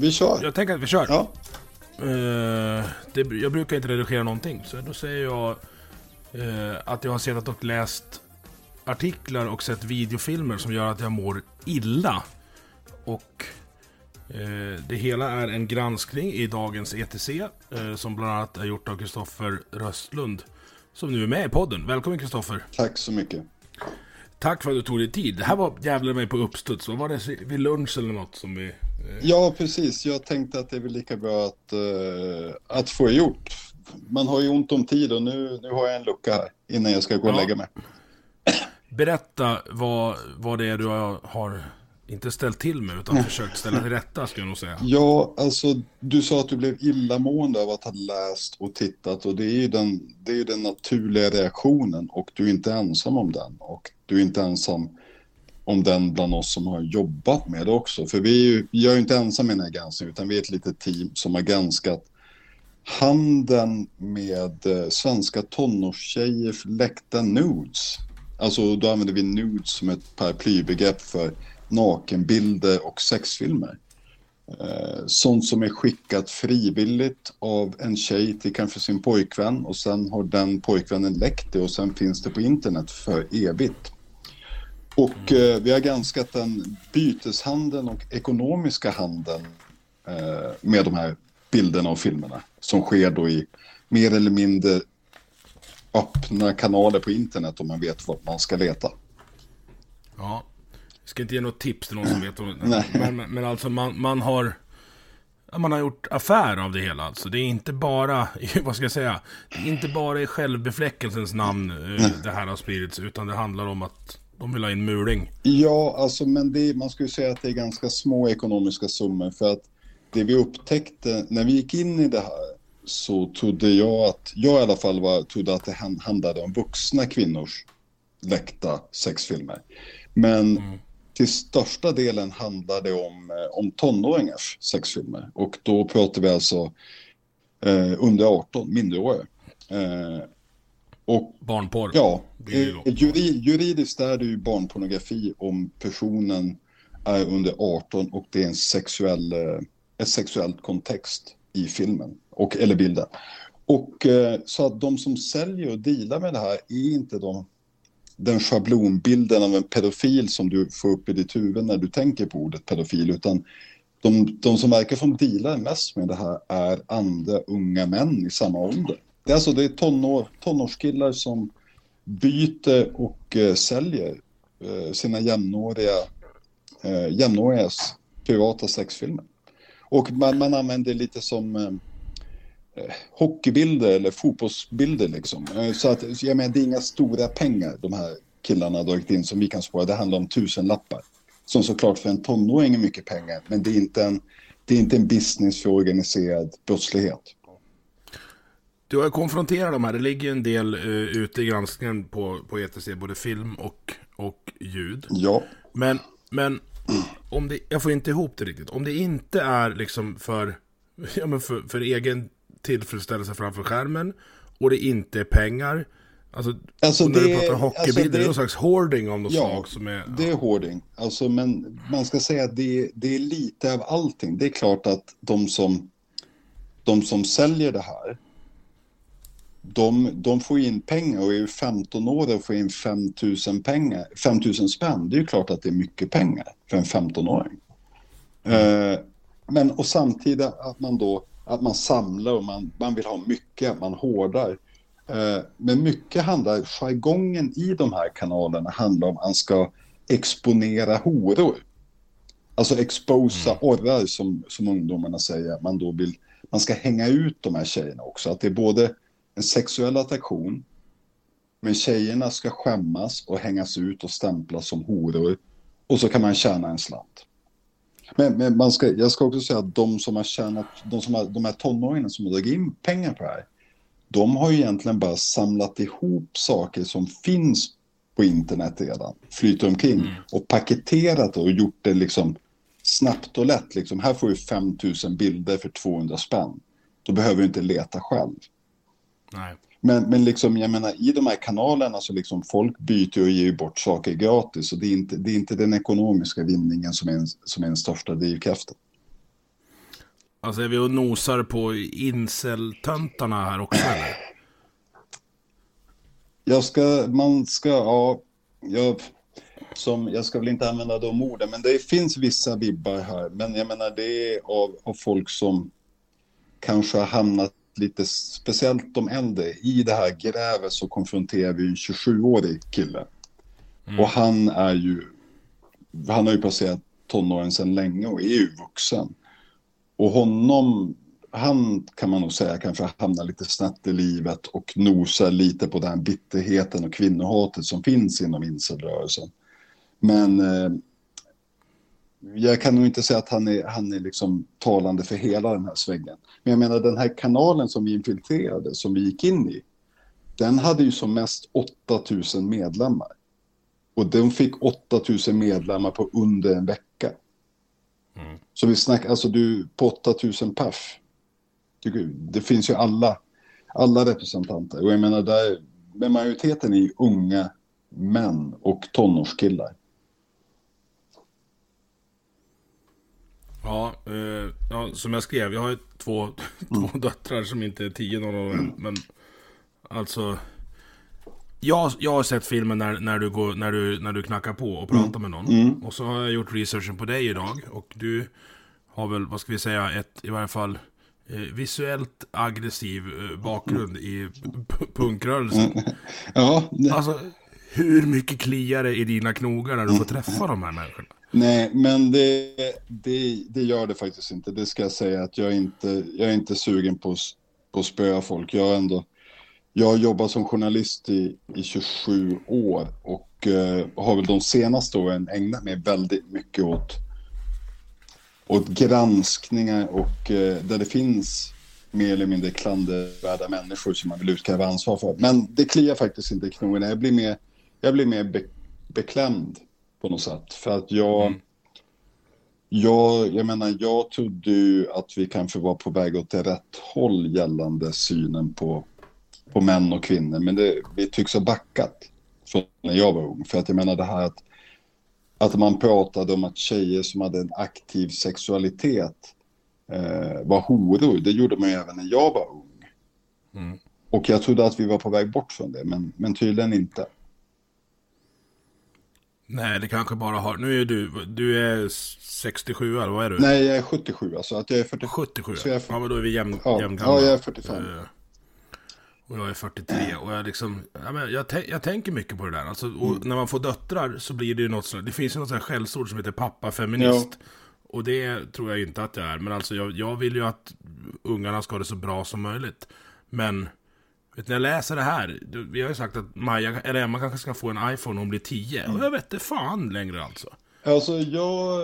Vi kör. Jag tänker att vi kör. Ja. Eh, det, jag brukar inte redigera någonting, så då säger jag eh, att jag har sett och läst artiklar och sett videofilmer som gör att jag mår illa. Och eh, det hela är en granskning i dagens ETC, som bland annat är gjort av Kristoffer Röstlund, som nu är med i podden. Välkommen Kristoffer! Tack så mycket. Tack för att du tog dig tid. Det här var jävlar mig på uppstuds. Vad var det vid lunch eller något som vi... Ja, precis. Jag tänkte att det är väl lika bra att, uh, att få gjort. Man har ju ont om tid och nu, nu har jag en lucka här innan jag ska gå och Ja. lägga mig. Berätta vad, vad det är du har, inte ställt till med utan försökt ställa till rätta ska jag nog säga. Ja, alltså du sa att du blev illamående av att ha läst och tittat och det är ju den, det är den naturliga reaktionen och du är inte ensam om den och du är inte ensam om den bland oss som har jobbat med det också. För vi är ju, vi är ju inte ensamma i den här granskningen utan vi är ett litet team som har granskat handeln med eh, svenska tonårstjejers läckta nudes. Alltså då använder vi nudes som ett paraplybegrepp för nakenbilder och sexfilmer. Eh, sånt som är skickat frivilligt av en tjej till kanske sin pojkvän och sen har den pojkvännen läckt det och sen finns det på internet för evigt. Och eh, vi har granskat den byteshandeln och ekonomiska handeln eh, med de här bilderna och filmerna som sker då i mer eller mindre öppna kanaler på internet om man vet vart man ska leta. Ja. Jag ska inte ge något tips till någon som vet men, men, alltså man, man har... Man har gjort affär av det hela alltså. Det är inte bara, vad ska jag säga? Det är inte bara i självbefläckelsens namn eh, det här har spridits. Utan det handlar om att de vill ha in muling. Ja, alltså, men det, man skulle säga att det är ganska små ekonomiska summor för att det vi upptäckte när vi gick in i det här så trodde jag att, jag i alla fall var, trodde att det hand- handlade om vuxna kvinnors läckta sexfilmer. Men till största delen handlar det om, eh, om tonåringars sexfilmer och då pratar vi alltså eh, under 18, minderåriga. Eh, och Barnporr. Ja, eh, juri, juridiskt är det ju barnpornografi om personen är under 18 och det är en sexuell, eh, ett sexuellt kontext i filmen och, eller bilden. Och eh, så att de som säljer och dealar med det här är inte de, den schablonbilden av en pedofil som du får upp i ditt huvud när du tänker på ordet pedofil utan de, de som verkar som dealar mest med det här är andra unga män i samma ålder. Det är alltså det är tonår, tonårskillar som byter och eh, säljer eh, sina jämnåriga, eh, jämnårigas privata sexfilmer. Och man, man använder lite som eh, eh hockeybilder eller fotbollsbilder liksom. Eh, så att jag menar, det är inga stora pengar de här killarna har dragit in som vi kan spåra. Det handlar om tusenlappar. Som såklart för en tonåring är mycket pengar, men det är inte en, det är inte en business för organiserad brottslighet. Du har konfronterat de här. Det ligger en del uh, ute i granskningen på, på ETC. Både film och, och ljud. Ja, Men, men om det, jag får inte ihop det riktigt. Om det inte är liksom för, ja, men för, för egen tillfredsställelse framför skärmen och det inte är pengar. Alltså, Alltså, när det- du pratar alltså, hockeybilder, det- det är någon slags hoarding av något Ja, slag som är... det är hoarding. Alltså, men man ska säga att det, det är lite av allting. Det är klart att de som, de som säljer det här, de, de får in pengar och är 15 år och får in 5 000, pengar, 5 000 spänn. Det är ju klart att det är mycket pengar för en 15-åring. Eh, men och samtidigt att man då att man samlar och man, man vill ha mycket, man hårdar. Eh, men mycket handlar, jargongen i de här kanalerna handlar om att man ska exponera horor. Alltså exposa mm. orrar som, som ungdomarna säger. Man, då vill, man ska hänga ut de här tjejerna också. Att det är både en sexuell attraktion men tjejerna ska skämmas och hängas ut och stämplas som horor. Och så kan man tjäna en slant. Men, men man ska, jag ska också säga att de som har tjänat, de, som har, de här tonåringarna som har dragit in pengar på det här, de har ju egentligen bara samlat ihop saker som finns på internet redan, flyter omkring mm. och paketerat och gjort det liksom snabbt och lätt. Liksom, här får du 5000 bilder för 200 spänn. Då behöver du inte leta själv. Nej. Men, men liksom, jag menar, i de här kanalerna så liksom folk byter och ger bort saker gratis. Och det är inte, det är inte den ekonomiska vinningen som är, en, som är den största drivkraften. Alltså är vi och nosar på inceltöntarna här också eller? Jag ska, man ska, ja, jag, som, jag ska väl inte använda de orden, men det finns vissa vibbar här. Men jag menar det är av, av folk som kanske har hamnat lite, speciellt de äldre, i det här grävet så konfronterar vi en 27-årig kille. Mm. Och han är ju, han har ju passerat tonåren sedan länge och är ju vuxen. Och honom, han kan man nog säga kanske hamnar lite snett i livet och nosar lite på den bitterheten och kvinnohatet som finns inom incelrörelsen. Men eh, jag kan nog inte säga att han är, han är liksom talande för hela den här svängen. Men jag menar den här kanalen som vi infiltrerade, som vi gick in i, den hade ju som mest 8000 medlemmar. Och de fick 8000 medlemmar på under en vecka. Mm. Så vi snackar, alltså du, på 8000 pers. Det finns ju alla, alla representanter. Och jag menar, där, men majoriteten är ju unga män och tonårskillar. Ja, eh, ja, som jag skrev, jag har ju två, mm. två döttrar som inte är tio någon år än. Men alltså, jag, jag har sett filmen när, när, du går, när, du, när du knackar på och pratar mm. med någon. Mm. Och så har jag gjort researchen på dig idag. Och du har väl, vad ska vi säga, ett i varje fall eh, visuellt aggressiv eh, bakgrund i punkrörelsen. Ja. Det... Alltså, hur mycket kliar det i dina knogar när du får träffa de här människorna? Nej, men det, det, det gör det faktiskt inte. Det ska jag säga att jag är inte, jag är inte sugen på, på att spöa folk. Jag, ändå, jag har jobbat som journalist i, i 27 år och eh, har väl de senaste åren ägnat mig väldigt mycket åt, åt granskningar och eh, där det finns mer eller mindre klandervärda människor som man vill utkräva ansvar för. Men det kliar faktiskt inte i knogarna. Jag blir mer, jag blir mer be, beklämd på något sätt. För att jag, mm. jag, jag menar, jag trodde ju att vi kanske var på väg åt rätt håll gällande synen på, på män och kvinnor. Men det, vi tycks ha backat från när jag var ung. För att jag menar det här att, att man pratade om att tjejer som hade en aktiv sexualitet eh, var horor. Det gjorde man ju även när jag var ung. Mm. Och jag trodde att vi var på väg bort från det, men, men tydligen inte. Nej, det kanske bara har... Nu är du... Du är 67 eller vad är du? Nej, jag är 77. Alltså att jag är 40... 77? Så jag är 40... Ja, men då är vi jämn, ja. jämngamla. Ja, jag är 45. Uh, och jag är 43. Och jag liksom... Ja, men jag, jag tänker mycket på det där. Alltså, och mm. när man får döttrar så blir det ju något sånt... Det finns ju något sånt här skällsord som heter pappafeminist. Ja. Och det tror jag inte att jag är. Men alltså jag, jag vill ju att ungarna ska ha det så bra som möjligt. Men Vet, när jag läser det här, vi har ju sagt att Maja, eller Emma kanske ska få en iPhone när hon blir 10. Mm. Och jag vet inte fan längre alltså. Alltså jag,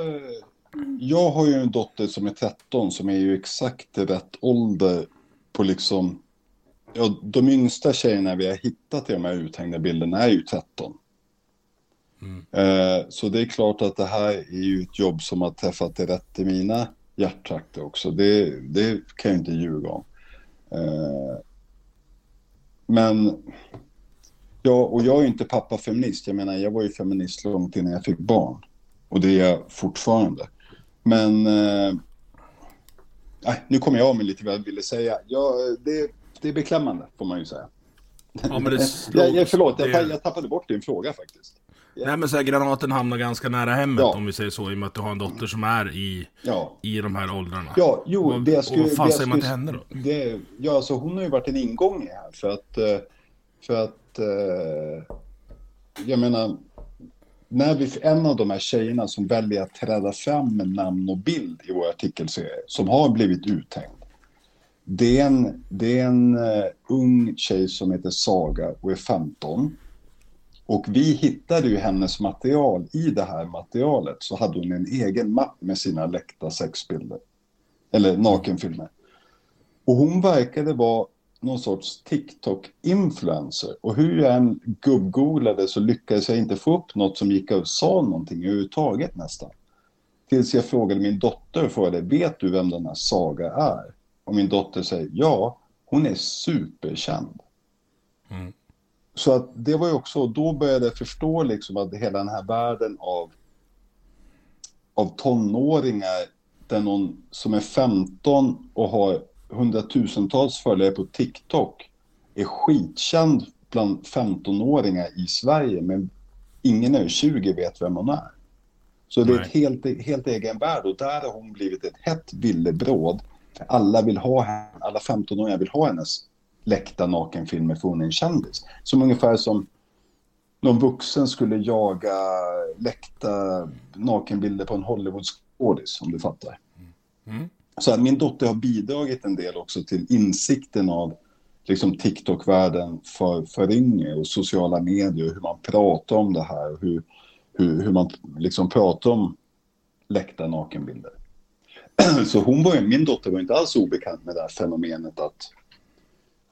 jag har ju en dotter som är 13 som är ju exakt rätt ålder på liksom, ja, de yngsta tjejerna vi har hittat i de här uthängda bilderna är ju 13. Mm. Eh, så det är klart att det här är ju ett jobb som har träffat det rätt i mina hjärttrakter också. Det, det kan jag inte ljuga om. Eh, men, ja, och jag är inte pappa feminist. Jag menar, jag var ju feminist långt innan jag fick barn. Och det är jag fortfarande. Men, eh, nu kommer jag av mig lite vad jag ville säga. Ja, det, det är beklämmande, får man ju säga. Ja, men det slog, jag, förlåt, jag, jag tappade bort din fråga faktiskt. Nej men så här, granaten hamnar ganska nära hemmet Ja. om vi säger så. I och med att du har en dotter som är i, Ja, i de här åldrarna. ja jo, Och- det jag och skulle... vad fan säger man skulle- till henne då? Det, ja, alltså hon har ju varit en ingång i här för att... eh, För att... eh, Jag menar... När vi, en av de här tjejerna som väljer att träda fram med namn och bild i vår artikelserie, som har blivit uthängd. Det är en, det är en eh, ung tjej som heter Saga och är 15. Och vi hittade ju hennes material. I det här materialet så hade hon en egen mapp med sina läckta sexbilder. Eller nakenfilmer. Och hon verkade vara någon sorts TikTok-influencer. Och hur jag än gubb-googlade så lyckades jag inte få upp något som gick och sa någonting överhuvudtaget nästan. Tills jag frågade min dotter och frågade, vet du vem den här Saga är? Och min dotter säger, ja, hon är superkänd. Mm. Så att det var ju också, då började jag förstå liksom att hela den här världen av, av tonåringar där någon som är 15 och har hundratusentals följare på TikTok är skitkänd bland 15-åringar i Sverige men ingen över 20 vet vem hon är. Så det är ett helt, helt egen värld och där har hon blivit ett hett villebråd. Alla vill ha henne, alla 15-åringar vill ha hennes läckta nakenfilmer är en kändis. Som ungefär som någon vuxen skulle jaga läckta nakenbilder på en Hollywoodskådis om du fattar. Mm. Så att min dotter har bidragit en del också till insikten av liksom TikTok-världen för, för yngre och sociala medier, hur man pratar om det här och hur, hur, hur man liksom pratar om läckta nakenbilder. Så hon var, min dotter var inte alls obekant med det här fenomenet att,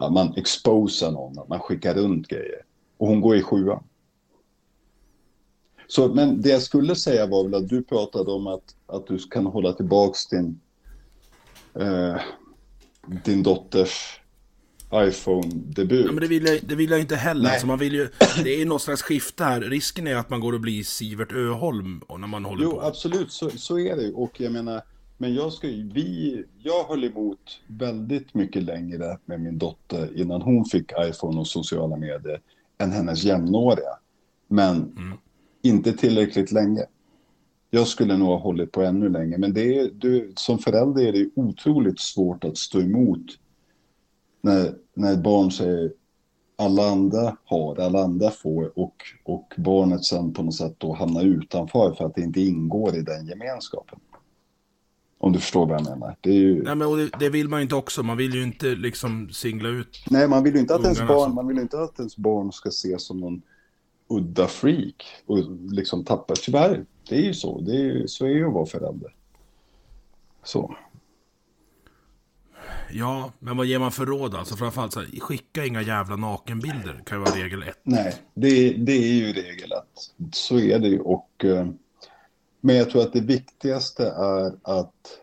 att man exposar någon, att man skickar runt grejer. Och hon går i sjuan. Så, men det jag skulle säga var väl att du pratade om att, att du kan hålla tillbaks din, eh, din dotters iPhone-debut. Ja, men det vill, jag, det vill jag inte heller. Alltså, man vill ju, det är något slags skifte här. Risken är att man går och blir Sivert Öholm när man håller Jo, på. absolut, så, så är det. Och jag menar, men jag ska vi, jag höll emot väldigt mycket längre med min dotter innan hon fick iPhone och sociala medier än hennes jämnåriga. Men Mm. inte tillräckligt länge. Jag skulle nog ha hållit på ännu längre, men det är, du, som förälder är det otroligt svårt att stå emot när, när ett barn säger alla andra har, alla andra får och, och barnet sen på något sätt då hamnar utanför för att det inte ingår i den gemenskapen. Om du förstår vad jag menar. Det är ju... Nej, men det, det vill man ju inte också. Man vill ju inte liksom singla ut. Nej, man vill ju inte att ens barn, som- man vill inte att ens barn ska ses som någon udda freak och liksom tappa. Tyvärr, det är ju så. Det är, så är ju att vara förälder. Så. Ja, men vad ger man för råd alltså? Framförallt så här, skicka inga jävla nakenbilder. Kan ju vara regel ett. Nej, det, det är ju regel att så är det ju. Och, eh, men jag tror att det viktigaste är att,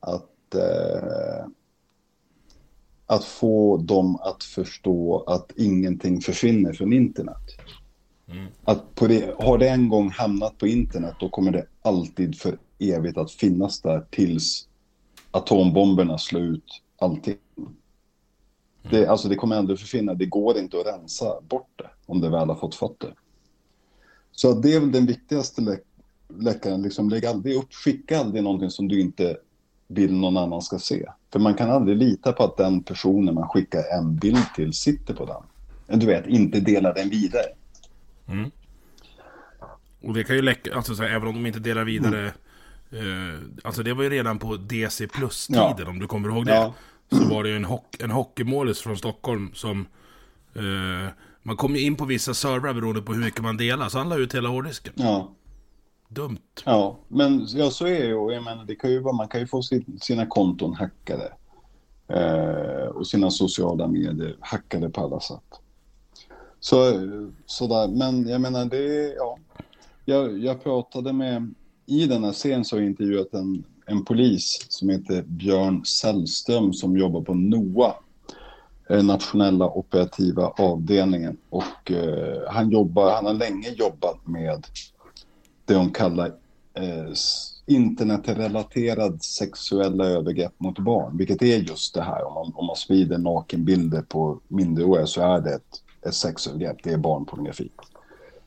att, eh, att få dem att förstå att ingenting försvinner från internet. Att på det, har det en gång hamnat på internet då kommer det alltid för evigt att finnas där tills atombomberna slår ut allting. Det, alltså det kommer aldrig försvinna. Det går inte att rensa bort det om det väl har fått fötter. Så att det är väl den viktigaste lä läckaren. Liksom, lägg aldrig upp, skicka aldrig någonting som du inte vill någon annan ska se. För man kan aldrig lita på att den personen man skickar en bild till sitter på den. Du vet, inte dela den vidare. Och det kan ju läcka, alltså så här, även om de inte delar vidare. Eh, alltså det var ju redan på DC plus-tiden Ja. om du kommer ihåg det. Ja. Så var det ju en, hock, en hockeymålis från Stockholm som... Eh, man kom ju in på vissa servrar beroende på hur mycket man delar. Så han la ut hela hårddisken. Ja, Dumt. ja. men ja, så är det ju. Jag menar, det kan ju vara, man kan ju få sin, sina konton hackade. Eh, och sina sociala medier hackade på alla sätt. Så, sådär. Men jag menar, det är, ja. Jag, jag pratade med, i den här serien så har jag intervjuat en, en polis som heter Björn Sällström som jobbar på NOA, eh, nationella operativa avdelningen. Och eh, han, jobbar, han har länge jobbat med det de kallar eh, internetrelaterad sexuella övergrepp mot barn. Vilket är just det här, om man, om man sprider nakenbilder på minderåriga så är det ett, ett sexövergrepp, det är barnpornografi.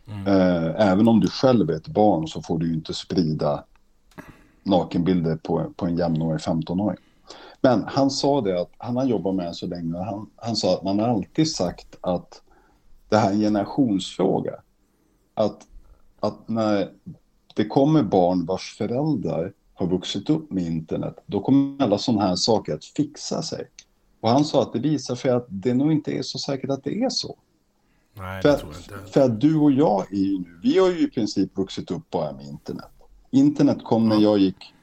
Mm. Eh, även om du själv är ett barn så får du inte sprida nakenbilder på, på en jämnårig 15-åring. Men han sa det att han har jobbat med så länge. Han, han sa att man har alltid sagt att det här är en generationsfråga. Att, att när det kommer barn vars föräldrar har vuxit upp med internet, då kommer alla sådana här saker att fixa sig. Och han sa att det visar för att det nog inte är så säkert att det är så. Nej, för, det tror jag inte. För att du och jag är ju nu, vi har ju i princip vuxit upp bara med internet. Internet kom när jag gick,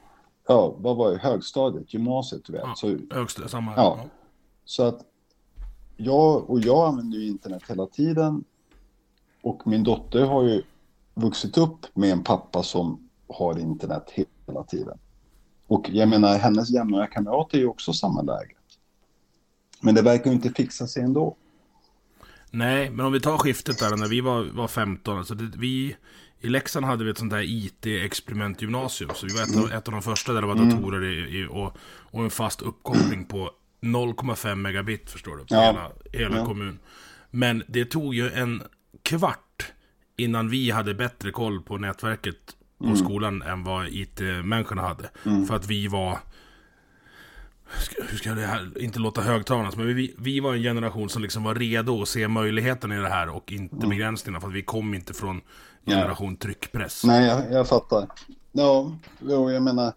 ja, vad var det, högstadiet, gymnasiet, du vet. Ja, så, högst, samma. Ja. Ja. så att jag och jag använder ju internet hela tiden. Och min dotter har ju vuxit upp med en pappa som har internet hela tiden. Och jag menar, hennes jämnåriga kamrater är ju också samma läge. Men det verkar ju inte fixa sig ändå. Nej, men om vi tar skiftet där när vi var, var 15. Alltså det, vi, I Leksand hade vi ett sånt där IT-experimentgymnasium. Så vi var ett, av, ett av de första där det var datorer i, i, och, och en fast uppkoppling på 0,5 megabit förstår du. På Ja. hela, hela Ja. kommun. Men det tog ju en kvart innan vi hade bättre koll på nätverket på skolan än vad IT-människorna hade. För att vi var hur ska det här, inte låta högtalarnas, men vi, vi var en generation som liksom var redo att se möjligheten i det här och inte begränsningarna. För att vi kom inte från generation tryckpress. Nej, jag, jag fattar. Ja, jo, jag menar.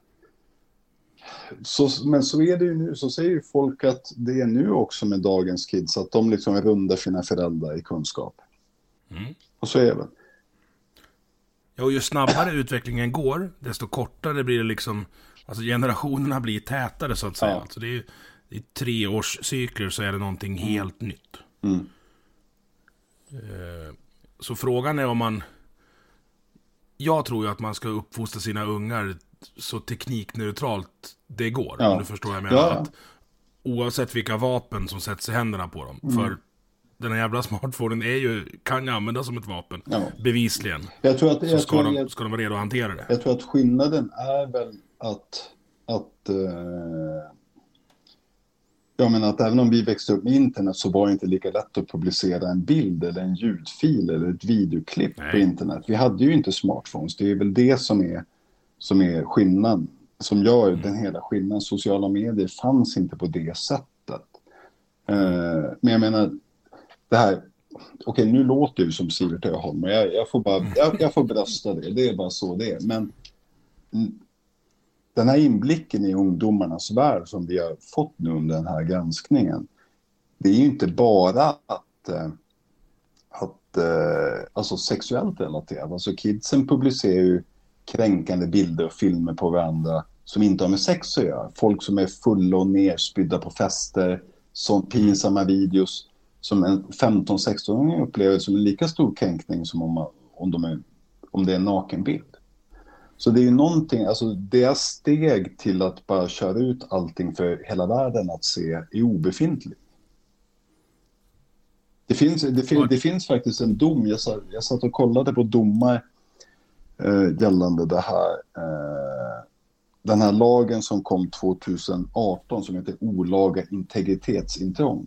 Så, men så är det ju nu. Så säger ju folk att det är nu också med dagens kids. Att de liksom rundar sina föräldrar i kunskap. Mm. Och så är det. Ja, och ju snabbare utvecklingen går, desto kortare blir det liksom... Alltså generationerna blir tätare så att säga. Ja. Alltså det är, I tre års cykler så är det någonting helt nytt. Mm. Eh, Så frågan är om man... Jag tror ju att man ska uppfostra sina ungar så teknikneutralt det går. Ja. Om du förstår vad jag menar. Ja. Att oavsett vilka vapen som sätts i händerna på dem. För den här jävla smartphonen är ju, kan ju användas som ett vapen. Ja. Bevisligen. Jag tror att, Så jag ska, tror, de, jag, ska de vara redo att hantera det. jag tror att skillnaden är väl att, att eh, jag menar att även om vi växte upp med internet så var det inte lika lätt att publicera en bild eller en ljudfil eller ett videoklipp på Nej. internet. Vi hade ju inte smartphones. Det är väl det som är, som är skillnaden. Som gör den hela skillnaden. Sociala medier fanns inte på det sättet. Eh, men jag menar, det här... Okej, nu låter ju som Sivert Öholm. men Jag, jag, får bara, jag, jag får brösta det. Det är bara så det är. Men mm, den här inblicken i ungdomarnas värld som vi har fått nu under den här granskningen. Det är ju inte bara att, eh, att eh, alltså sexuellt relaterat. Alltså kidsen publicerar ju kränkande bilder och filmer på varandra som inte har med sex att göra. Folk som är fulla och nerspydda på fester, som pinsamma videos som en 15-16-åring upplever som en lika stor kränkning som om, man- om, de är, om det är en nakenbild. Så det är ju någonting, alltså deras steg till att bara köra ut allting för hela världen att se är obefintligt. Det finns, det, fin, det finns faktiskt en dom, jag satt, jag satt och kollade på domar eh, gällande det här. Eh, den här lagen som kom 2018 som heter olaga integritetsintrång.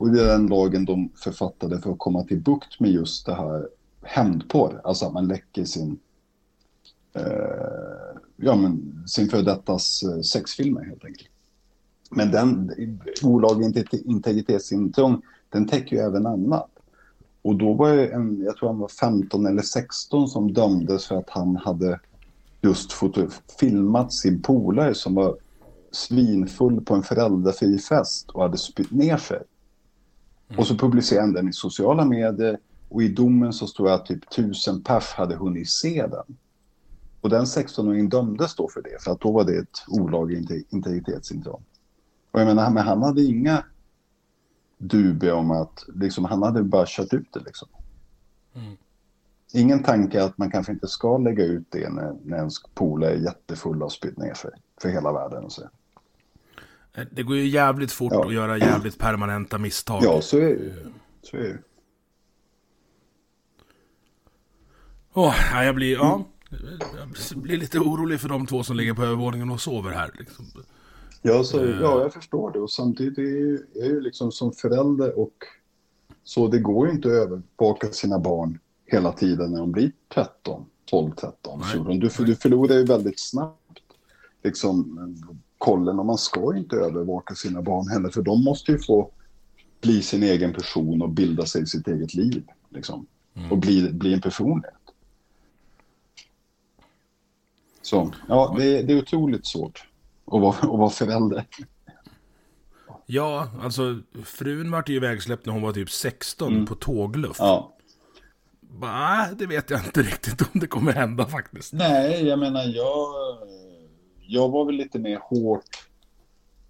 Och det är den lagen de författade för att komma till bukt med just det här hämndporr, alltså att man läcker sin eh, ja, men sin före dettas eh, sexfilmer helt enkelt. Men den olaga integritetsintrång, den täcker ju även annat. Och då var det en, jag tror han var 15 eller 16 som dömdes för att han hade just filmat sin polare som var svinfull på en föräldrafri fest och hade spytt ner sig. Och så publicerade han den i sociala medier och i domen så står det att typ tusen pers hade hunnit se den. Och den 16-åringen dömdes då för det, för att då var det ett olagligt inte- integritetsintrång. Och jag menar, men han hade inga dubier om att, liksom, han hade bara kört ut det liksom. Mm. Ingen tanke att man kanske inte ska lägga ut det när, när ens polare är jättefulla och spytt ner sig för hela världen. Och så. Det går ju jävligt fort Ja. att göra jävligt permanenta misstag. Ja, så är det. Så är det ja, jag blir, ja, jag blir lite orolig för de två som ligger på övervåningen och sover här. Liksom. Ja, så, ja, jag förstår det. Och samtidigt är jag ju, jag är ju liksom som förälder och så det går ju inte att övervaka sina barn hela tiden när de blir 13, 12, 13, 14. Du, du förlorar ju väldigt snabbt liksom, kollen och man ska inte övervaka sina barn heller för de måste ju få bli sin egen person och bilda sig sitt eget liv. Liksom. Mm. Och bli, bli en personlighet. Så ja, det, det är otroligt svårt att vara, att vara förälder. Ja, alltså frun vart ju ivägsläppt när hon var typ 16 mm. på tågluff. Ja. Bah, det vet jag inte riktigt om det kommer hända faktiskt. Nej, jag menar jag, jag var väl lite mer hårt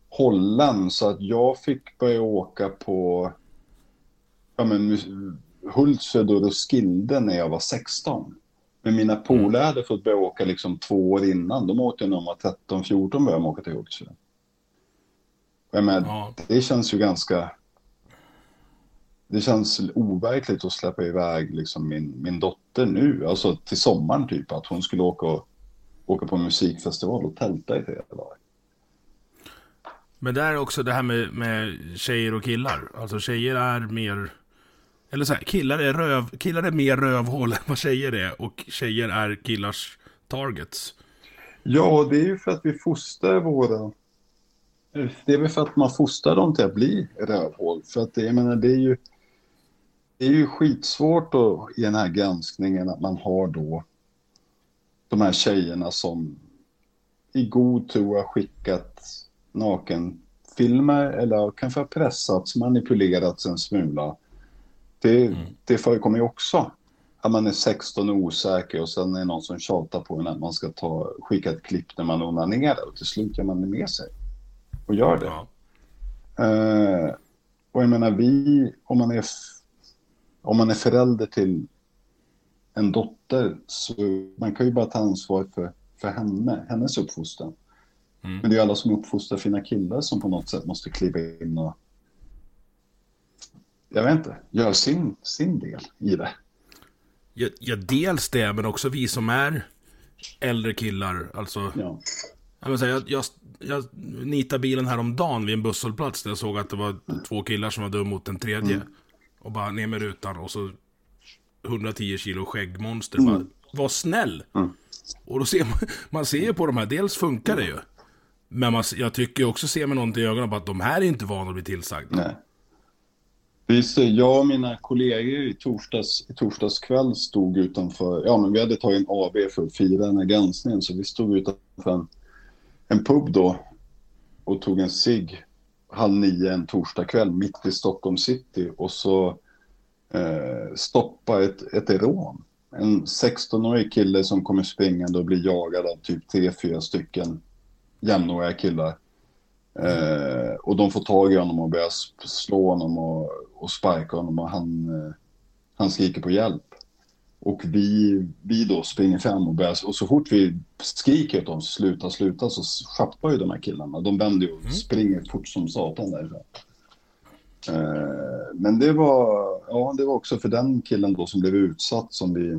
hållen så att jag fick börja åka på ja, men, Hultsfred och Roskilde när jag var 16. Men mina polare mm. hade fått börja åka liksom två år innan. De åkte när de var 13-14 började de åka till Hultsfred. Jag menar, ja. det känns ju ganska... Det känns overkligt att släppa iväg liksom min, min dotter nu, alltså till sommaren typ, att hon skulle åka, åka på en musikfestival och tälta i flera dagar. Men det är också det här med, med tjejer och killar. Alltså tjejer är mer... Eller så här, killar är, röv, killar är mer rövhål än vad tjejer är. Och tjejer är killars targets. Ja, det är ju för att vi fostrar våra det är väl för att man fostrar dem till att bli rövhål. För att det, jag menar, det är ju, det är ju skitsvårt då, i den här granskningen att man har då de här tjejerna som i god tro har skickat nakenfilmer eller kanske har pressats, manipulerats en smula. Det, mm. det förekommer ju också. Att man är 16 och osäker och sen är det någon som tjatar på en att man ska ta, skicka ett klipp när man onanerar och till slut gör man det med sig och gör det. Ja. Uh, och jag menar, vi, om man, är, om man är förälder till en dotter, så man kan ju bara ta ansvar för, för henne, hennes uppfostran. Mm. Men det är alla som uppfostrar fina killar som på något sätt måste kliva in och, jag vet inte, göra sin, sin del i det. Ja, ja, dels det, men också vi som är äldre killar. Alltså, ja. Jag, säga, jag, jag, jag nitade bilen häromdagen vid en busshållplats där jag såg att det var två killar som var dum mot en tredje. Mm. Och bara ner med rutan och så 110 kilo skäggmonster. Mm. Bara, var snäll! Mm. Och då ser man, man ser ju på de här, dels funkar det ju. Men man, jag tycker också se med någonting i ögonen på att de här är inte vana att bli tillsagda. Nej. Visst, jag och mina kollegor i torsdags, i torsdags kväll stod utanför, ja men vi hade tagit en AB för att fira den här granskningen så vi stod utanför en en pub då och tog en cigg halv nio en torsdagkväll mitt i Stockholm city och så eh, stoppa ett, ett rån. En 16-årig kille som kommer springande och blir jagad av typ tre fyra stycken jämnåriga killar. Eh, och de får tag i honom och börjar slå honom och, och sparka honom och han, eh, han skriker på hjälp. Och vi, vi då springer fram och börjar, och så fort vi skriker åt dem, sluta, sluta, så schappar ju de här killarna. De vänder ju och mm. springer fort som satan därifrån. Eh, men det var, ja, det var också för den killen då som blev utsatt som vi,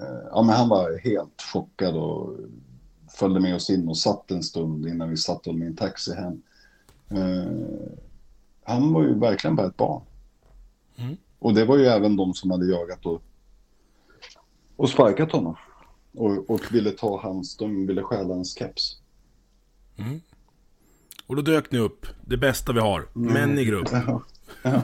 eh, ja men han var helt chockad och följde med oss in och satt en stund innan vi satte honom i en taxi hem. Eh, han var ju verkligen bara ett barn. Mm. Och det var ju även de som hade jagat och och sparkat honom. Och, och ville ta hans, de ville stjäla hans keps. Mm. Och då dök ni upp, det bästa vi har, mm. män i grupp. Ja. Ja.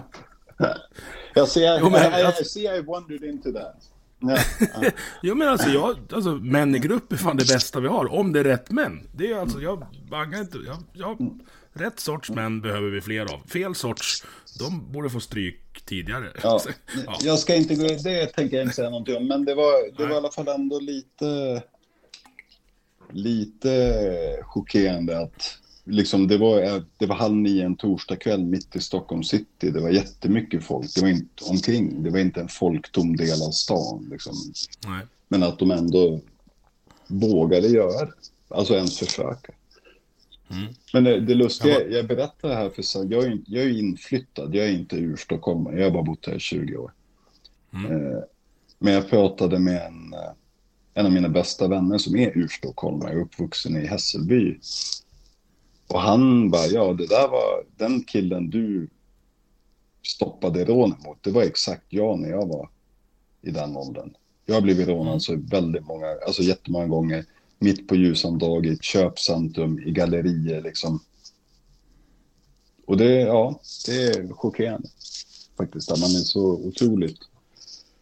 Jag ser, jo, men, I, I, I see I wondered into that. Ja, ja. jo men alltså, jag, alltså män i grupp är fan det bästa vi har. Om det är rätt män. Det är alltså, jag bangar inte. Jag, jag, rätt sorts män behöver vi fler av. Fel sorts, de borde få stryk tidigare. Ja, ja. Jag ska inte gå det tänker jag inte säga någonting om. Men det var, det var i alla fall ändå lite, lite chockerande att liksom det var, det var halv nio en torsdagkväll mitt i Stockholm city. Det var jättemycket folk. Det var inte omkring. Det var inte en folktom del av stan. Liksom. Men att de ändå vågade göra det. Alltså ens försöka. Mm. Men det, det lustiga, jag, jag berättar det här för så jag är, jag är inflyttad, jag är inte ur Stockholm, jag har bara bott här i 20 år. Mm. Eh, men jag pratade med en, eh, en av mina bästa vänner som är urstockholmare, uppvuxen i Hässelby. Och han bara, ja det där var den killen du stoppade rånet mot, det var exakt jag när jag var i den åldern. Jag har blivit rånad så väldigt många, alltså jättemånga gånger. Mitt på ljusan dag i ett köpcentrum, i gallerier liksom. Och det, ja, det är chockerande faktiskt. Att man är så otroligt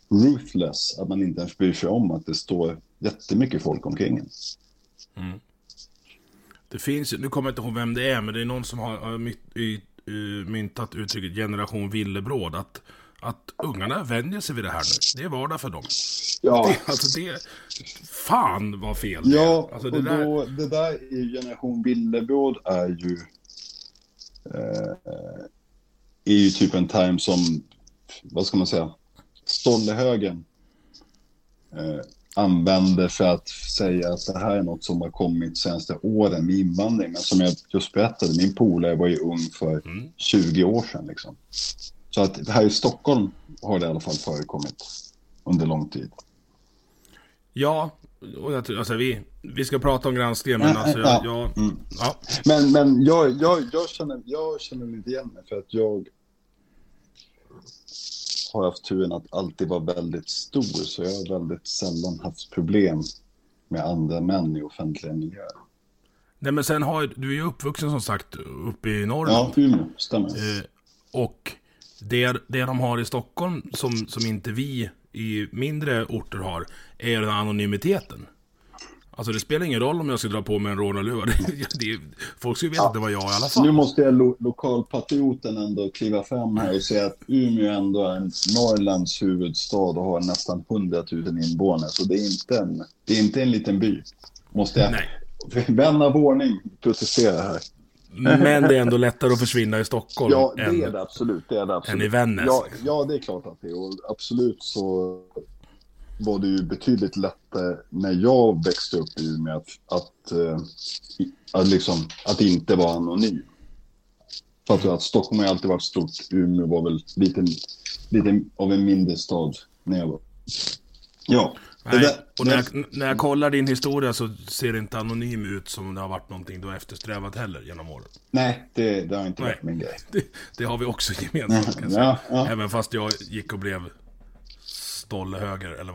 ruthless att man inte ens bryr sig om att det står jättemycket folk omkring en. Mm. Det finns nu kommer jag inte ihåg vem det är, men det är någon som har, mynt, myntat uttrycket generation villebråd. Att, att ungarna vänjer sig vid det här nu. Det är vardag för dem. Ja, Det, alltså det... Fan vad fel det ja är. Alltså och det där, då, det där i generation villebråd är ju eh, är ju typ en term som, vad ska man säga, Stollehögen eh, använder för att säga att det här är något som har kommit senaste åren med invandring. Men som jag just berättade, min polare var ju ung för Mm. 20 år sedan. Liksom. Så att här i Stockholm har det i alla fall förekommit under lång tid. Ja, och jag, alltså vi, vi ska prata om granskningen, men Ja, alltså ja. jag... jag Mm. ja. Men, men jag, jag, jag, känner, jag känner lite igen mig för att jag har haft turen att alltid vara väldigt stor så jag har väldigt sällan haft problem med andra män i offentliga miljöer. Nej men sen har du är ju uppvuxen som sagt uppe i Ja, Norrland. Umeå, stämmer. Eh, och det, det de har i Stockholm som, som inte vi i mindre orter har, är den anonymiteten. Alltså det spelar ingen roll om jag ska dra på mig en rånarluva. Folk skulle veta att det var jag i alla Nu fall. måste jag lo lokalpatrioten ändå kliva fram här och säga att Umeå ändå är en Norrlands huvudstad och har nästan 100 000 invånare. Så det är inte en, det är inte en liten by. Måste jag, Nej. vän av ordning, protestera här. Men det är ändå lättare att försvinna i Stockholm Ja, det än... är det absolut. Det är det absolut. än i Vännäs, Ja, ja, det är klart att det är. Och absolut så var det ju betydligt lättare när jag växte upp i Umeå att, att, eh, att, liksom, att inte vara anonym. För att, att Stockholm har alltid varit stort. Umeå var väl lite, lite av en mindre stad när jag var... Ja. Nej, där- och när jag, när jag kollar din historia så ser det inte anonym ut som det har varit någonting du har eftersträvat heller genom åren. Nej, det, det har inte Nej. varit min grej. Det, det har vi också gemensamt. Ja, ja. Även fast jag gick och blev stolle höger eller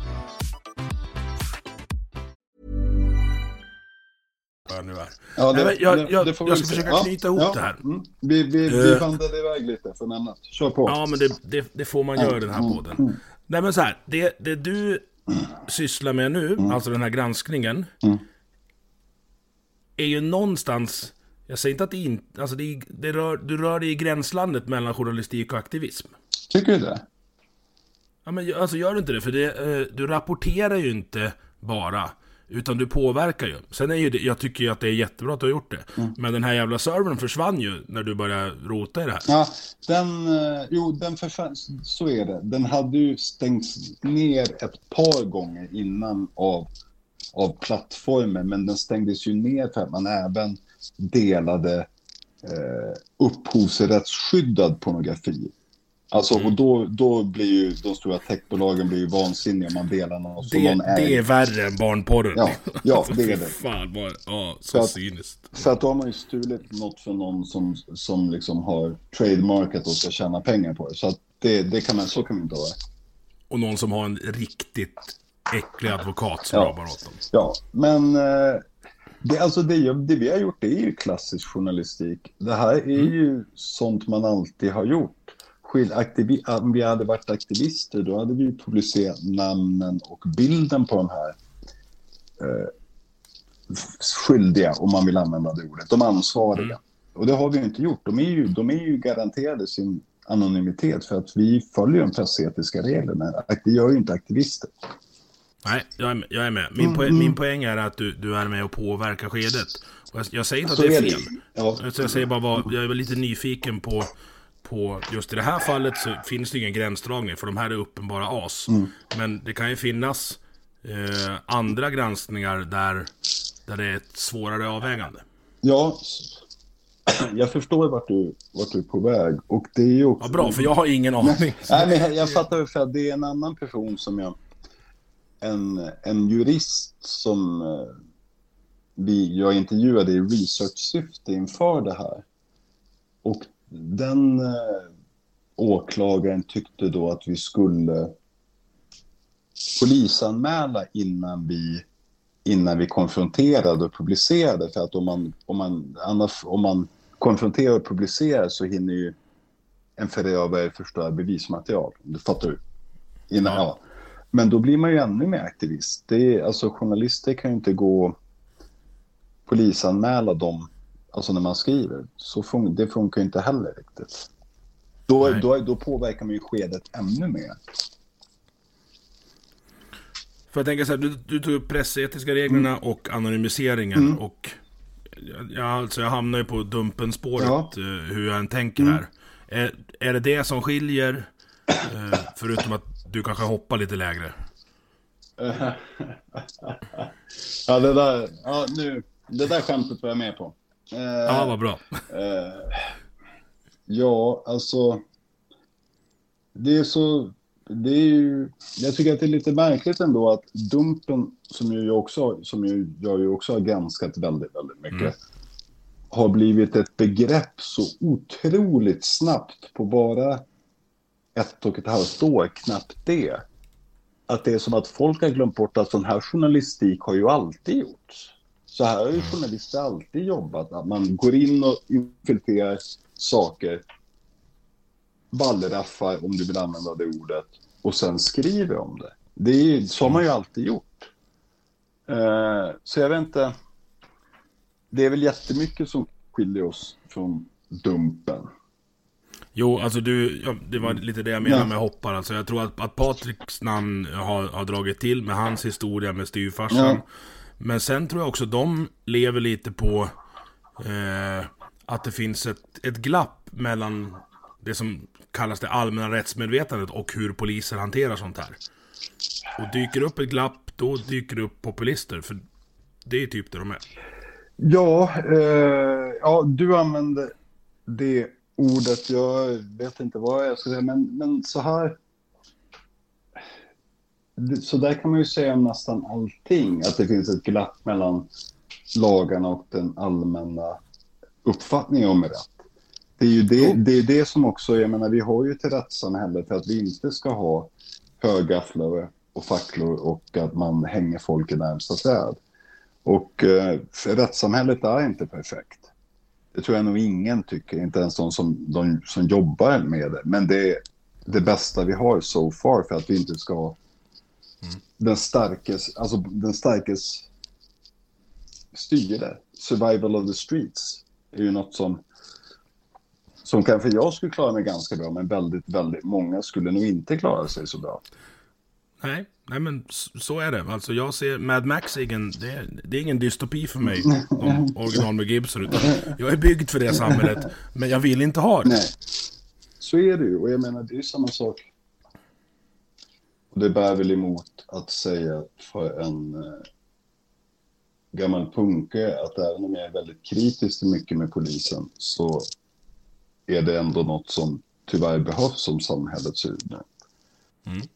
Vad jag nu är. Ja, Nej, men jag, det- jag, det får jag ska se. försöka Ja, knyta ihop ja, det här. Mm. Vi, vi, vi Eh. vandrar iväg lite från ämnet. Kör på. Ja, men det, det, det får man göra i den här Mm. podden. Nej, men så här. Det, det du sysslar med nu, Mm. alltså den här granskningen, är ju någonstans... Jag säger inte att det inte... Alltså det, det rör, du rör dig i gränslandet mellan journalistik och aktivism. Tycker du det? Ja, men alltså gör du inte det? För det, eh, du rapporterar ju inte bara. Utan du påverkar ju. Sen är ju det, jag tycker ju att det är jättebra att du har gjort det. Mm. Men den här jävla servern försvann ju när du började rota i det här. Ja, den, eh, jo, den försvann, så är det. Den hade ju stängts ner ett par gånger innan av, av plattformen, men den stängdes ju ner för att man även delade eh, upphovsrättsskyddad pornografi. Alltså, och då, då blir ju de stora techbolagen blir ju vansinniga om man delar något Det, någon äger. det är värre än barnporren. Ja, ja, Alltså, det är det. Fan, vad, ja, så, Så att- cyniskt. För att då har man ju stulit något från någon som, som liksom har trademarkat och ska tjäna pengar på det. Så att det, det kan man, så kan man inte ha det. Och någon som har en riktigt äcklig advokat som Ja. jobbar åt dem. Ja, men eh, det, alltså det, det vi har gjort det är ju klassisk journalistik. Det här är ju sånt man alltid har gjort. Om vi hade varit aktivister, då hade vi publicerat namnen och bilden på de här eh, skyldiga, om man vill använda det ordet, de ansvariga. Mm. Och det har vi inte gjort. De är ju, de är ju garanterade sin anonymitet för att vi följer de pressetiska reglerna. Det gör ju inte aktivister. Nej, jag är med. Jag är med. Min, poäng, min poäng är att du, du är med och påverkar skedet. Och jag, jag säger inte att det är fel. Jag säger bara vad, jag är lite nyfiken på, på just i det här fallet så finns det ingen gränsdragning för de här är uppenbara as. Mm. Men det kan ju finnas eh, andra granskningar där, där det är ett svårare avvägande. Ja, jag förstår vart du, vart du är på väg. Och det är ju också... Ja, bra, för jag har ingen aning. Nej, men jag, jag fattar för att det är en annan person som jag... En, en jurist som eh, vi, jag intervjuade i research-syfte inför det här. Och den eh, åklagaren tyckte då att vi skulle polisanmäla innan vi, innan vi konfronterade och publicerade. För att om man, om man, annars, om man konfronterar och publicerar så hinner ju en förövare förstöra bevismaterial. Du fattar du? Innan, ja. Men då blir man ju ännu mer aktivist. Det är, alltså, journalister kan ju inte gå polisanmäla dem alltså när man skriver. Så fun det funkar ju inte heller riktigt. Då, Nej. då, då påverkar man ju skedet ännu mer. För jag tänker så här, du, du tog upp pressetiska reglerna Mm. och anonymiseringen och ja, alltså jag hamnar ju på dumpenspåret Ja. eh, hur jag än tänker här. Är, är det det som skiljer? Eh, förutom att du kanske hoppar lite lägre. Ja, det där, ja, nu, det där skämtet var jag med på. Eh, Ja, vad bra. Eh, ja, alltså. Det är så. Det är ju, jag tycker att det är lite märkligt ändå att Dumpen, som ju jag också, som ju, jag ju också har granskat väldigt, väldigt mycket, Mm. har blivit ett begrepp så otroligt snabbt på bara ett och ett halvt år, knappt det. Att det är som att folk har glömt bort att sån här journalistik har ju alltid gjorts. Så här har ju journalister alltid jobbat. Att man går in och infiltrerar saker, wallraffar om du vill använda det ordet, och sen skriver om det. det är, så har man ju alltid gjort. Eh, så jag vet inte. Det är väl jättemycket som skiljer oss från Dumpen. Jo, alltså du, ja, det var lite det jag menade med hoppar. Alltså jag tror att, att Patriks namn har, har dragit till med hans historia med styvfarsan. Ja. Men sen tror jag också de lever lite på eh, att det finns ett, ett glapp mellan det som kallas det allmänna rättsmedvetandet och hur poliser hanterar sånt här. Och dyker upp ett glapp, då dyker det upp populister. För det är typ det de är. Ja, eh, ja, du använde det ordet. Jag vet inte vad jag ska säga, men, men så här. Så där kan man ju säga om nästan allting, att det finns ett glapp mellan lagarna och den allmänna uppfattningen om rätt. Det är ju det, det, är det som också, jag menar, vi har ju ett rättssamhälle för att vi inte ska ha högafflare och facklor och att man hänger folk i närmsta träd. Och eh, rättssamhället är inte perfekt. Det tror jag nog ingen tycker, inte ens de som, de som jobbar med det. Men det är det bästa vi har so far för att vi inte ska ha den starkes, alltså den starkes styre. Survival of the streets är ju något som som kanske jag skulle klara mig ganska bra, men väldigt, väldigt många skulle nog inte klara sig så bra. Nej, nej men så är det. Alltså jag ser Mad Max, ingen, det, är, det är ingen dystopi för mig, de original med Gibson. Utan jag är byggd för det samhället, men jag vill inte ha det. Nej, så är det ju. Och jag menar, det är ju samma sak. Det bär väl emot att säga för en eh, gammal punkare att även om jag är väldigt kritisk till mycket med polisen så är det ändå något som tyvärr behövs som samhället ser ut nu.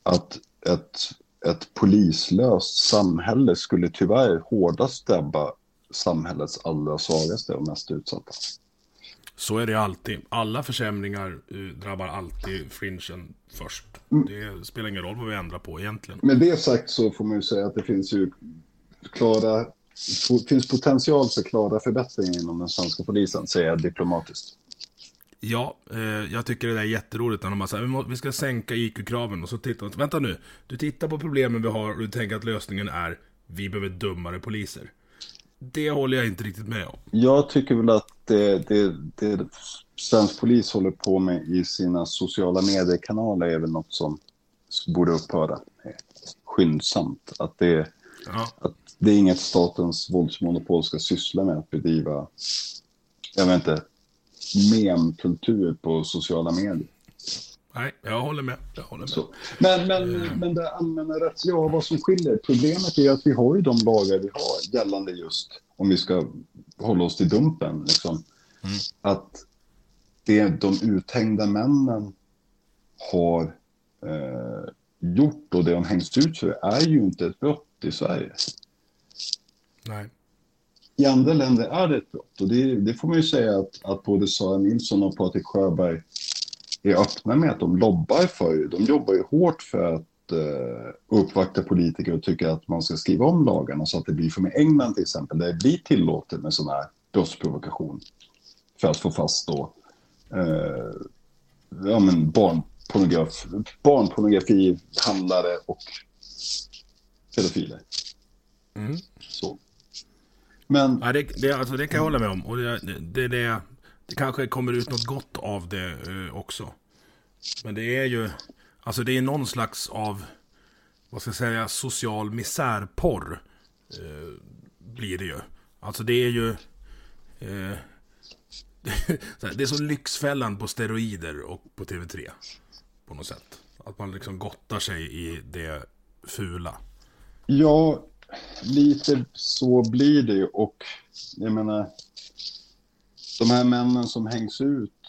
Att ett, ett polislöst samhälle skulle tyvärr hårdast drabba samhällets allra svagaste och mest utsatta. Så är det alltid. Alla försämringar eh, drabbar alltid fringen först. Det spelar ingen roll vad vi ändrar på egentligen. Med det sagt så får man ju säga att det finns ju klara, finns potential för klara förbättringar inom den svenska polisen, säger jag diplomatiskt. Ja, eh, jag tycker det där är jätteroligt när de bara säger vi ska sänka IQ-kraven och så tittar de, vänta nu, du tittar på problemen vi har och du tänker att lösningen är vi behöver dummare poliser. Det håller jag inte riktigt med om. Jag tycker väl att det, det, det svensk polis håller på med i sina sociala mediekanaler är väl något som borde upphöra skyndsamt. Att det, Ja. att det är inget statens våldsmonopol ska syssla med att bedriva, jag vet inte, memkultur på sociala medier. Nej, jag håller med. Jag håller med. Så. Men, men, men det allmänna rätts... Ja, vad som skiljer. Problemet är att vi har ju de lagar vi har gällande just, om vi ska hålla oss till dumpen, liksom. Att det de uthängda männen har eh, gjort och det de hängts ut för är ju inte ett brott i Sverige. Nej. I andra länder är det ett brott. Och det, det får man ju säga att, att både Sara Nilsson och Patrik Sjöberg är öppna med att de lobbar för. De jobbar ju hårt för att eh, uppvakta politiker och tycker att man ska skriva om lagarna så att det blir som i England till exempel, där det blir tillåtet med sån här brottsprovokation. För att få fast då eh, ja, men barnpornograf, barnpornografihandlare och pedofiler. Mm. Så. Men Ja, det, det, alltså, det kan jag hålla med om. Och det, det, det, det kanske kommer ut något gott av det eh, också. Men det är ju, alltså det är någon slags av, vad ska jag säga, social misärporr. Eh, blir det ju. Alltså det är ju, eh, det är som Lyxfällan på steroider och på TV3. På något sätt. Att man liksom gottar sig i det fula. Ja, lite så blir det ju. Och jag menar, de här männen som hängs ut,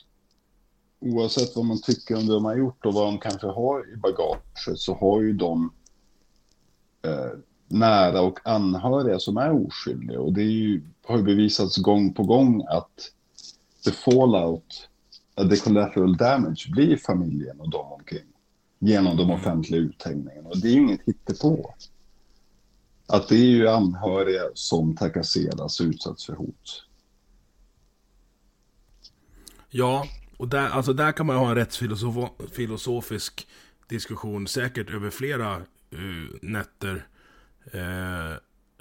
oavsett vad man tycker om det de har gjort och vad de kanske har i bagaget, så har ju de eh, nära och anhöriga som är oskyldiga. Och det är ju, har ju bevisats gång på gång att the fallout, eh, the collateral damage blir familjen och de omkring. Genom de offentliga uthängningarna. Och det är ju inget hittepå. Att det är ju anhöriga som trakasseras och utsätts för hot. Ja, och där, alltså där kan man ha en rättsfilosofisk diskussion, säkert över flera uh, nätter, uh,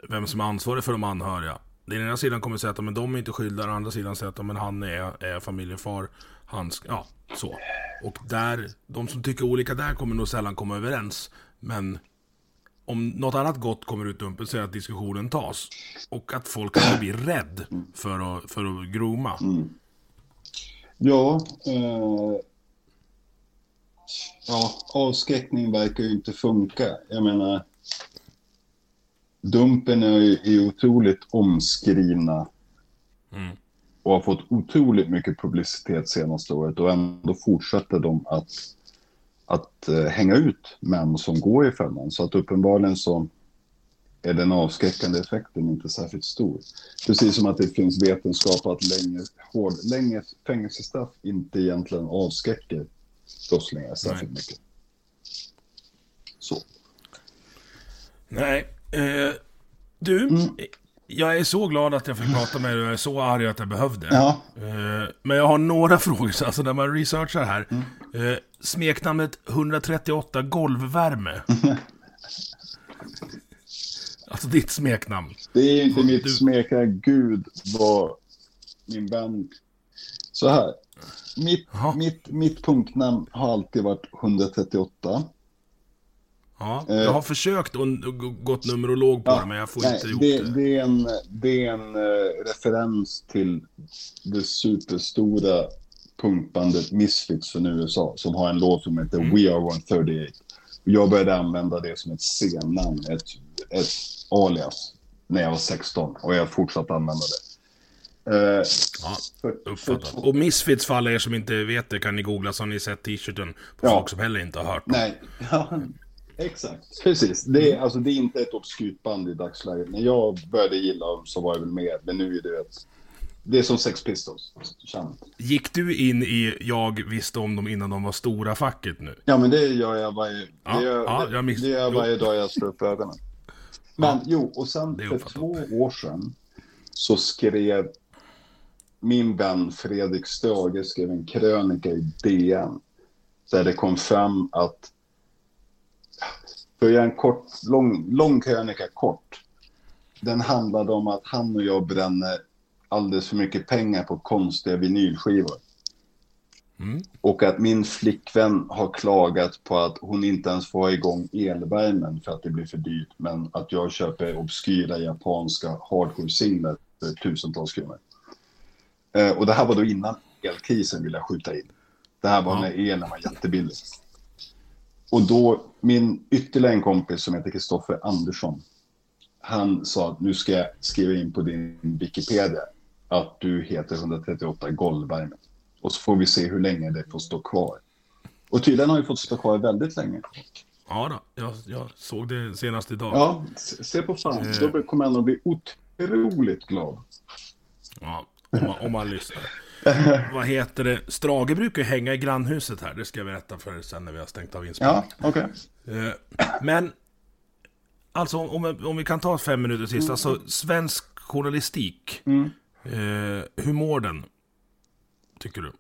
vem som är ansvarig för de anhöriga. Den ena sidan kommer säga att men de är inte skyldiga, den andra sidan säger att men han är, är familjefar, han ska, ja, så. Och där, de som tycker olika där kommer nog sällan komma överens. Men om något annat gott kommer ut dumpen så är att diskussionen tas. Och att folk kanske blir rädd för att, för att groma. Mm. Ja, eh, ja, avskräckning verkar ju inte funka. Jag menar, Dumpen är ju otroligt omskrivna Mm. och har fått otroligt mycket publicitet senaste året och ändå fortsätter de att, att eh, hänga ut män som går i fällan. Så att uppenbarligen så är den avskräckande effekten inte särskilt stor. Precis som att det finns vetenskap att längre, hård, längre fängelsestraff inte egentligen avskräcker brottslingar särskilt mycket. Så. Nej. Eh, du, jag är så glad att jag fick prata med dig och jag är så arg att jag behövde. Ja. Eh, men jag har några frågor, så alltså när man researchar här. Eh, smeknamnet 138 golvvärme. alltså ditt smeknamn. Det är inte Du- mitt smekare, gud vad min vän... Så här. Mitt, mitt, mitt punktnamn har alltid varit 138. Ja, Eh. jag har försökt och gått numerolog på det, men jag får inte ihop det, det. det är en, det är en eh, referens till det superstora punkbandet Misfits från USA som har en låt som heter Mm. We Are 138. Jag började använda det som ett scennamn, ett, ett alias, när jag var 16 och jag fortsatte använda det. Eh, Ja, uppfattat. Och Misfits, för alla er som inte vet det, kan ni googla så har ni sett t-shirten på Ja. folk som heller inte har hört dem. nej, ja, exakt. Precis. Det är, alltså, det är inte ett obskyrt band i dagsläget. När jag började gilla dem så var det väl mer, men nu är det ett... Det är som Sex Pistols. Känt. Gick du in i jag visste om dem innan de var stora facket nu? Ja, men det gör jag varje, Ja, det gör, ja, det, jag miss- det gör jag varje dag jag slår upp ögonen. Men jo, och sen för två år sedan så skrev min vän Fredrik Strage skrev en krönika i DN. Där det kom fram att, för att göra en kort, lång, lång krönika kort. Den handlade om att han och jag bränner alldeles för mycket pengar på konstiga vinylskivor. Och att min flickvän har klagat på att hon inte ens får igång elvärmen för att det blir för dyrt. Men att jag köper obskyra japanska hardcore-singlar för tusentals kronor. Eh, och det här var då innan elkrisen vill jag skjuta in. Det här var Ja. när elen var jättebillig. Och då, min ytterligare en kompis som heter Kristoffer Andersson. Han sa att nu ska jag skriva in på din Wikipedia att du heter 138 golvvärme. Och så får vi se hur länge det får stå kvar. Och tydligen har det fått stå kvar väldigt länge. Ja då, jag, jag såg det senast idag. Ja, se på fan. Då kommer han att bli otroligt glad. Ja, om, man, om man lyssnar. Vad heter det? Strage brukar ju hänga i grannhuset här. Det ska jag berätta för er sen när vi har stängt av inspelningen. Ja, okej. Eh, Men, alltså om, om vi kan ta fem minuter sist. Alltså, svensk journalistik. Eh, hur mår den? Tycker du?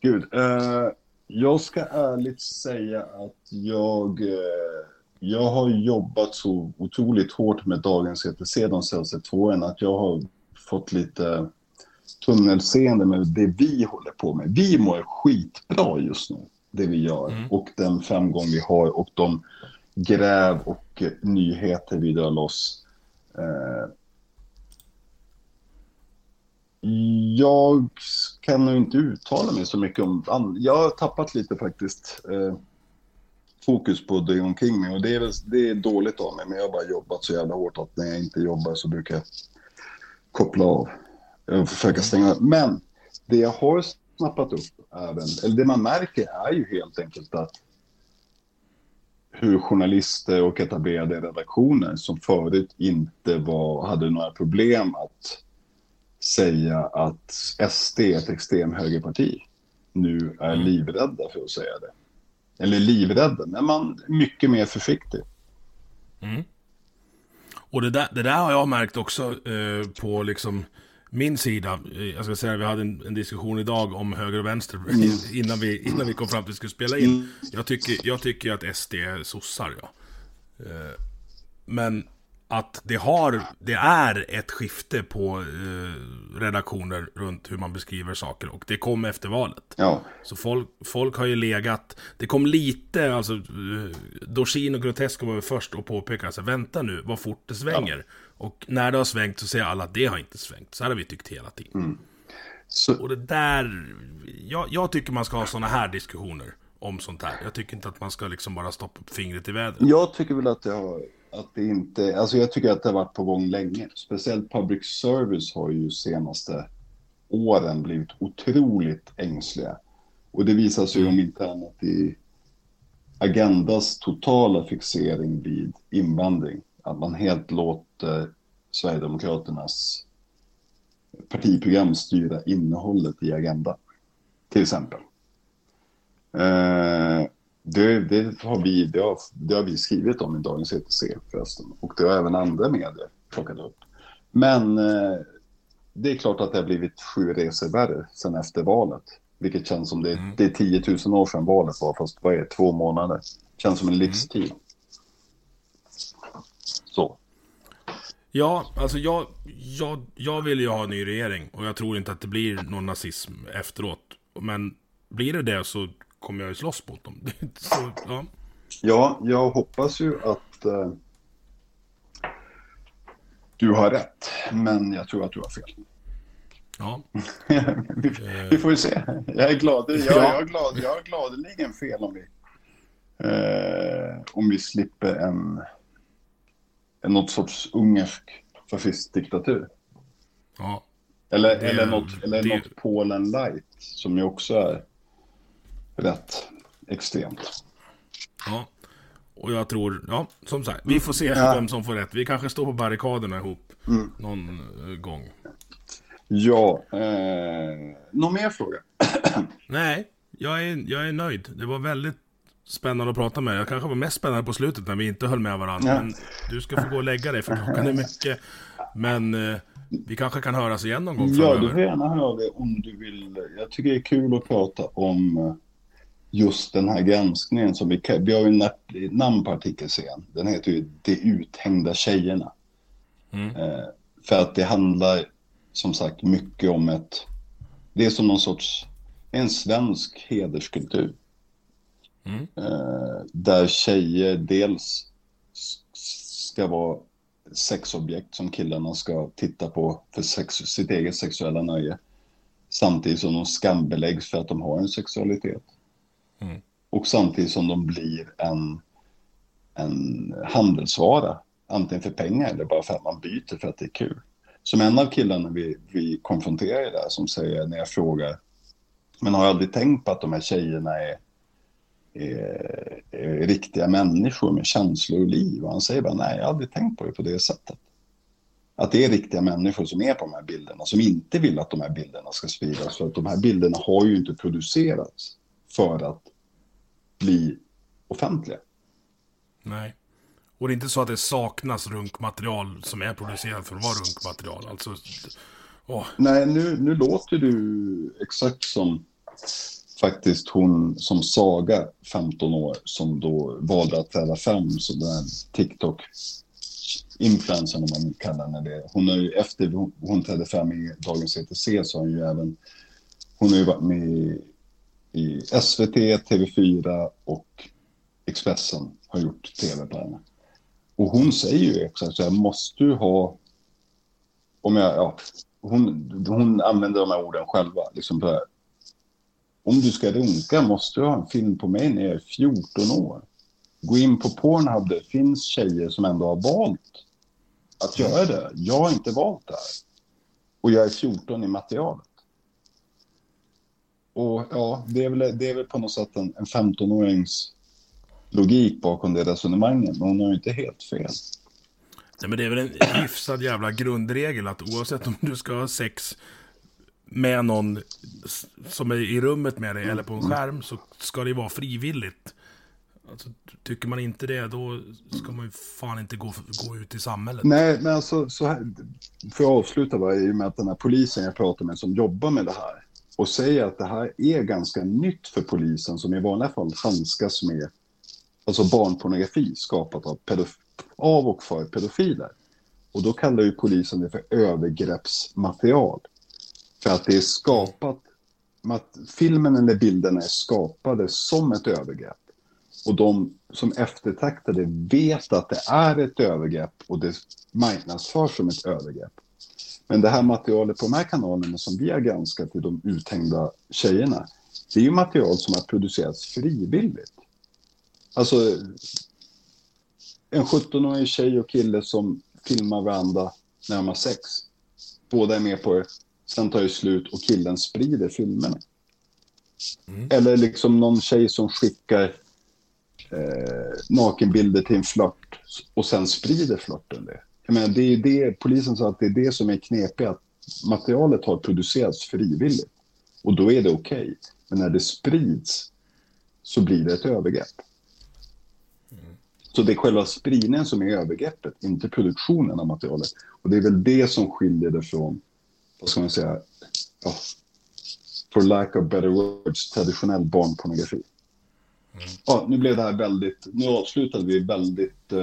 Gud, eh, jag ska ärligt säga att jag, eh, jag har jobbat så otroligt hårt med dagens ETC de senaste två åren att jag har fått lite tunnelseende med det vi håller på med. Vi mår skitbra just nu, det vi gör och den framgång vi har och de gräv och nyheter vi drar loss. Eh, Jag kan nog inte uttala mig så mycket om... Jag har tappat lite faktiskt eh, fokus på det omkring mig och det är, väl, det är dåligt av mig. Men jag har bara jobbat så jävla hårt att när jag inte jobbar så brukar jag koppla av och försöka stänga av. Men det jag har snappat upp även, eller det man märker är ju helt enkelt att hur journalister och etablerade redaktioner som förut inte var, hade några problem att säga att SD är ett extremhögerparti nu är livrädda för att säga det. Eller livrädda, men man är mycket mer försiktig. Och det där, det där har jag märkt också eh, på liksom min sida. Eh, Jag ska säga, vi hade en, en diskussion idag om höger och vänster innan, vi, innan vi kom fram till att vi skulle spela in. Jag tycker, jag tycker att SD är sossar, ja. Eh, men att det har, det är ett skifte på eh, redaktioner runt hur man beskriver saker och det kom efter valet. Ja, Så folk, folk har ju legat, det kom lite, alltså eh, Dorsin och Grotesco var först och påpekade alltså, vänta nu, vad fort det svänger. Och när det har svängt så säger alla att det har inte svängt. Så här har vi tyckt hela tiden. så, Och det där, jag, jag tycker man ska ha sådana här diskussioner om sånt här. Jag tycker inte att man ska liksom bara stoppa upp fingret i vädret. jag tycker väl att det har, att det inte, alltså jag tycker att det har varit på gång länge. Speciellt public service har ju senaste åren blivit otroligt ängsliga. Och det visar sig om inte annat i Agendas totala fixering vid invandring. Att man helt låter Sverigedemokraternas partiprogram styra innehållet i Agenda. Till exempel. Det, det, har vi, det, har, det har vi skrivit om i Dagens ETC förresten. Och det har även andra medier plockat upp. Men eh, det är klart att det har blivit sju resor värre sen efter valet. Vilket känns som det, det är 10 000 år sedan valet var, fast vad är två månader. Känns som en livstid. Så. Ja, alltså jag, jag, jag vill ju ha en ny regering och jag tror inte att det blir någon nazism efteråt. Men blir det det så kommer jag ju slåss mot dem. så, ja. Ja, jag hoppas ju att eh, du har rätt. Men jag tror att du har fel. Ja. vi, vi får ju se. Jag är glad. Jag, jag, är glad. jag har gladeligen fel om vi, eh, om vi slipper en, en något sorts ungersk fascistdiktatur. ja. Eller, Det- eller, något, eller det- något Polen light som ju också är rätt extremt. Ja. Och jag tror, ja, som sagt, vi får se Ja. vem som får rätt. Vi kanske står på barrikaderna ihop någon eh, gång. Ja, eh, någon mer fråga? Nej, jag är, jag är nöjd. Det var väldigt spännande att prata med. Jag kanske var mest spännande på slutet när vi inte höll med varandra. Ja. Men du ska få gå och lägga dig för klockan är mycket. Men eh, Vi kanske kan höras igen någon gång Ja, du framöver. får gärna höra det om du vill. Jag tycker det är kul att prata om eh, just den här granskningen som vi, vi har ju na- namn på artikelserien. Den heter ju De uthängda tjejerna. Mm. Eh, för att det handlar som sagt mycket om ett, det är som någon sorts, en svensk hederskultur. Mm. Eh, där tjejer dels ska vara sexobjekt som killarna ska titta på för sex, sitt eget sexuella nöje. Samtidigt som de skambeläggs för att de har en sexualitet. Mm. Och samtidigt som de blir en, en handelsvara. Antingen för pengar eller bara för att man byter för att det är kul. Som en av killarna vi, vi konfronterar där som säger när jag frågar Men har jag aldrig tänkt på att de här tjejerna är, är, är riktiga människor med känslor och liv? Och han säger bara nej, jag har aldrig tänkt på det på det sättet. Att det är riktiga människor som är på de här bilderna, som inte vill att de här bilderna ska spridas. För att de här bilderna har ju inte producerats för att bli offentliga. Nej. Och det är inte så att det saknas runkmaterial som är producerat för att vara runkmaterial. Alltså, åh, Nej, nu, nu låter du exakt som faktiskt hon som Saga, 15 år, som då valde att träda fram som den här TikTok-influencern om man kallar henne det. Hon har ju efter hon, hon trädde fram i Dagens ETC så har hon ju även, hon har ju varit med i, i SVT, TV4 och Expressen har gjort tv på henne. Och hon säger ju exakt så här, måste du ha, om jag, ja, hon, hon använder de här orden själva. Liksom så här, om du ska runka måste du ha en film på mig när jag är 14 år. Gå in på Pornhub, det finns tjejer som ändå har valt att göra det. Jag har inte valt det här. Och jag är 14 i materialet. Och ja, det är väl, det är väl på något sätt en, en 15-årings logik bakom det resonemanget. Men hon har ju inte helt fel. Nej, men det är väl en hyfsad jävla grundregel att oavsett om du ska ha sex med någon som är i rummet med dig eller på en skärm så ska det vara frivilligt. Alltså, tycker man inte det, då ska man ju fan inte gå, gå ut i samhället. Nej, men alltså så här, för att avsluta bara, i och med att den här polisen jag pratar med som jobbar med det här och säger att det här är ganska nytt för polisen som i vanliga fall handskas med alltså barnpornografi skapat av, av och för pedofiler. Och då kallar ju polisen det för övergreppsmaterial. För att det är skapat, att filmen eller bilderna är skapade som ett övergrepp. Och de som eftertraktade vet att det är ett övergrepp och det marknadsförs som ett övergrepp. Men det här materialet på de här kanalerna som vi har granskat i de uthängda tjejerna, det är ju material som har producerats frivilligt. Alltså, en 17-årig tjej och kille som filmar varandra när de har sex. Båda är med på det. Sen tar det slut och killen sprider filmerna. Eller liksom någon tjej som skickar eh, nakenbilder till en flört och sen sprider flörten det. Jag menar, det är det, polisen sa att det är det som är knepigt, att materialet har producerats frivilligt. Och då är det okej. Men när det sprids så blir det ett övergrepp. Så det är själva spridningen som är övergreppet, inte produktionen av materialet. Och det är väl det som skiljer det från, vad ska man säga, ja, for lack of better words, traditionell barnpornografi. Ja, nu blev det här väldigt, nu avslutade vi väldigt uh,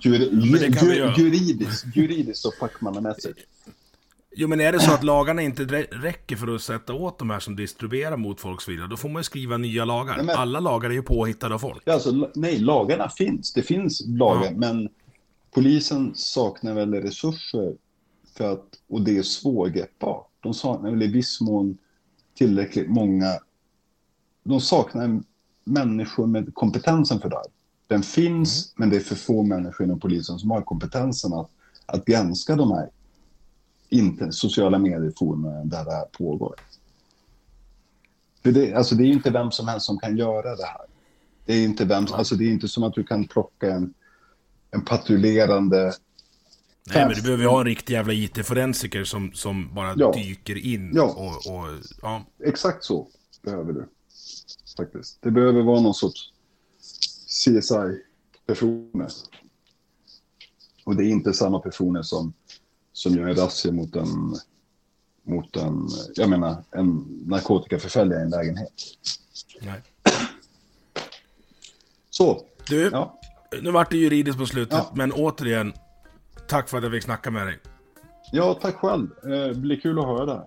juri, kan vi ju, juridiskt, juridiskt och fackmannamässigt. Jo, men är det så att lagarna inte rä- räcker för att sätta åt de här som distribuerar mot folks vilja, då får man ju skriva nya lagar. Nej, men- Alla lagar är ju påhittade av folk. Ja, Alltså, nej, lagarna finns. Det finns lagar, Ja. men polisen saknar väl resurser för att, och det är svårgreppbart. De saknar väl i viss mån tillräckligt många, de saknar människor med kompetensen för det här. Den finns, men det är för få människor inom polisen som har kompetensen att, att granska de här inte, sociala medieforumen där det här pågår. För det, alltså det är ju inte vem som helst som kan göra det här. Det är inte, vem, alltså det är inte som att du kan plocka en, en patrullerande... Nej, men du behöver ju ha en riktig jävla IT-forensiker som, som bara Ja. dyker in. Ja. Och, och, ja. Exakt så behöver du. Faktiskt. Det behöver vara någon sorts CSI-personer. Och det är inte samma personer som som gör en razzia mot en, mot en, jag menar, en narkotikaförsäljare i en lägenhet. Nej. Så, Du, ja. nu vart det juridiskt på slutet, Ja. men återigen, tack för att jag fick snacka med dig. ja, tack själv. Eh, Det blir kul att höra det här.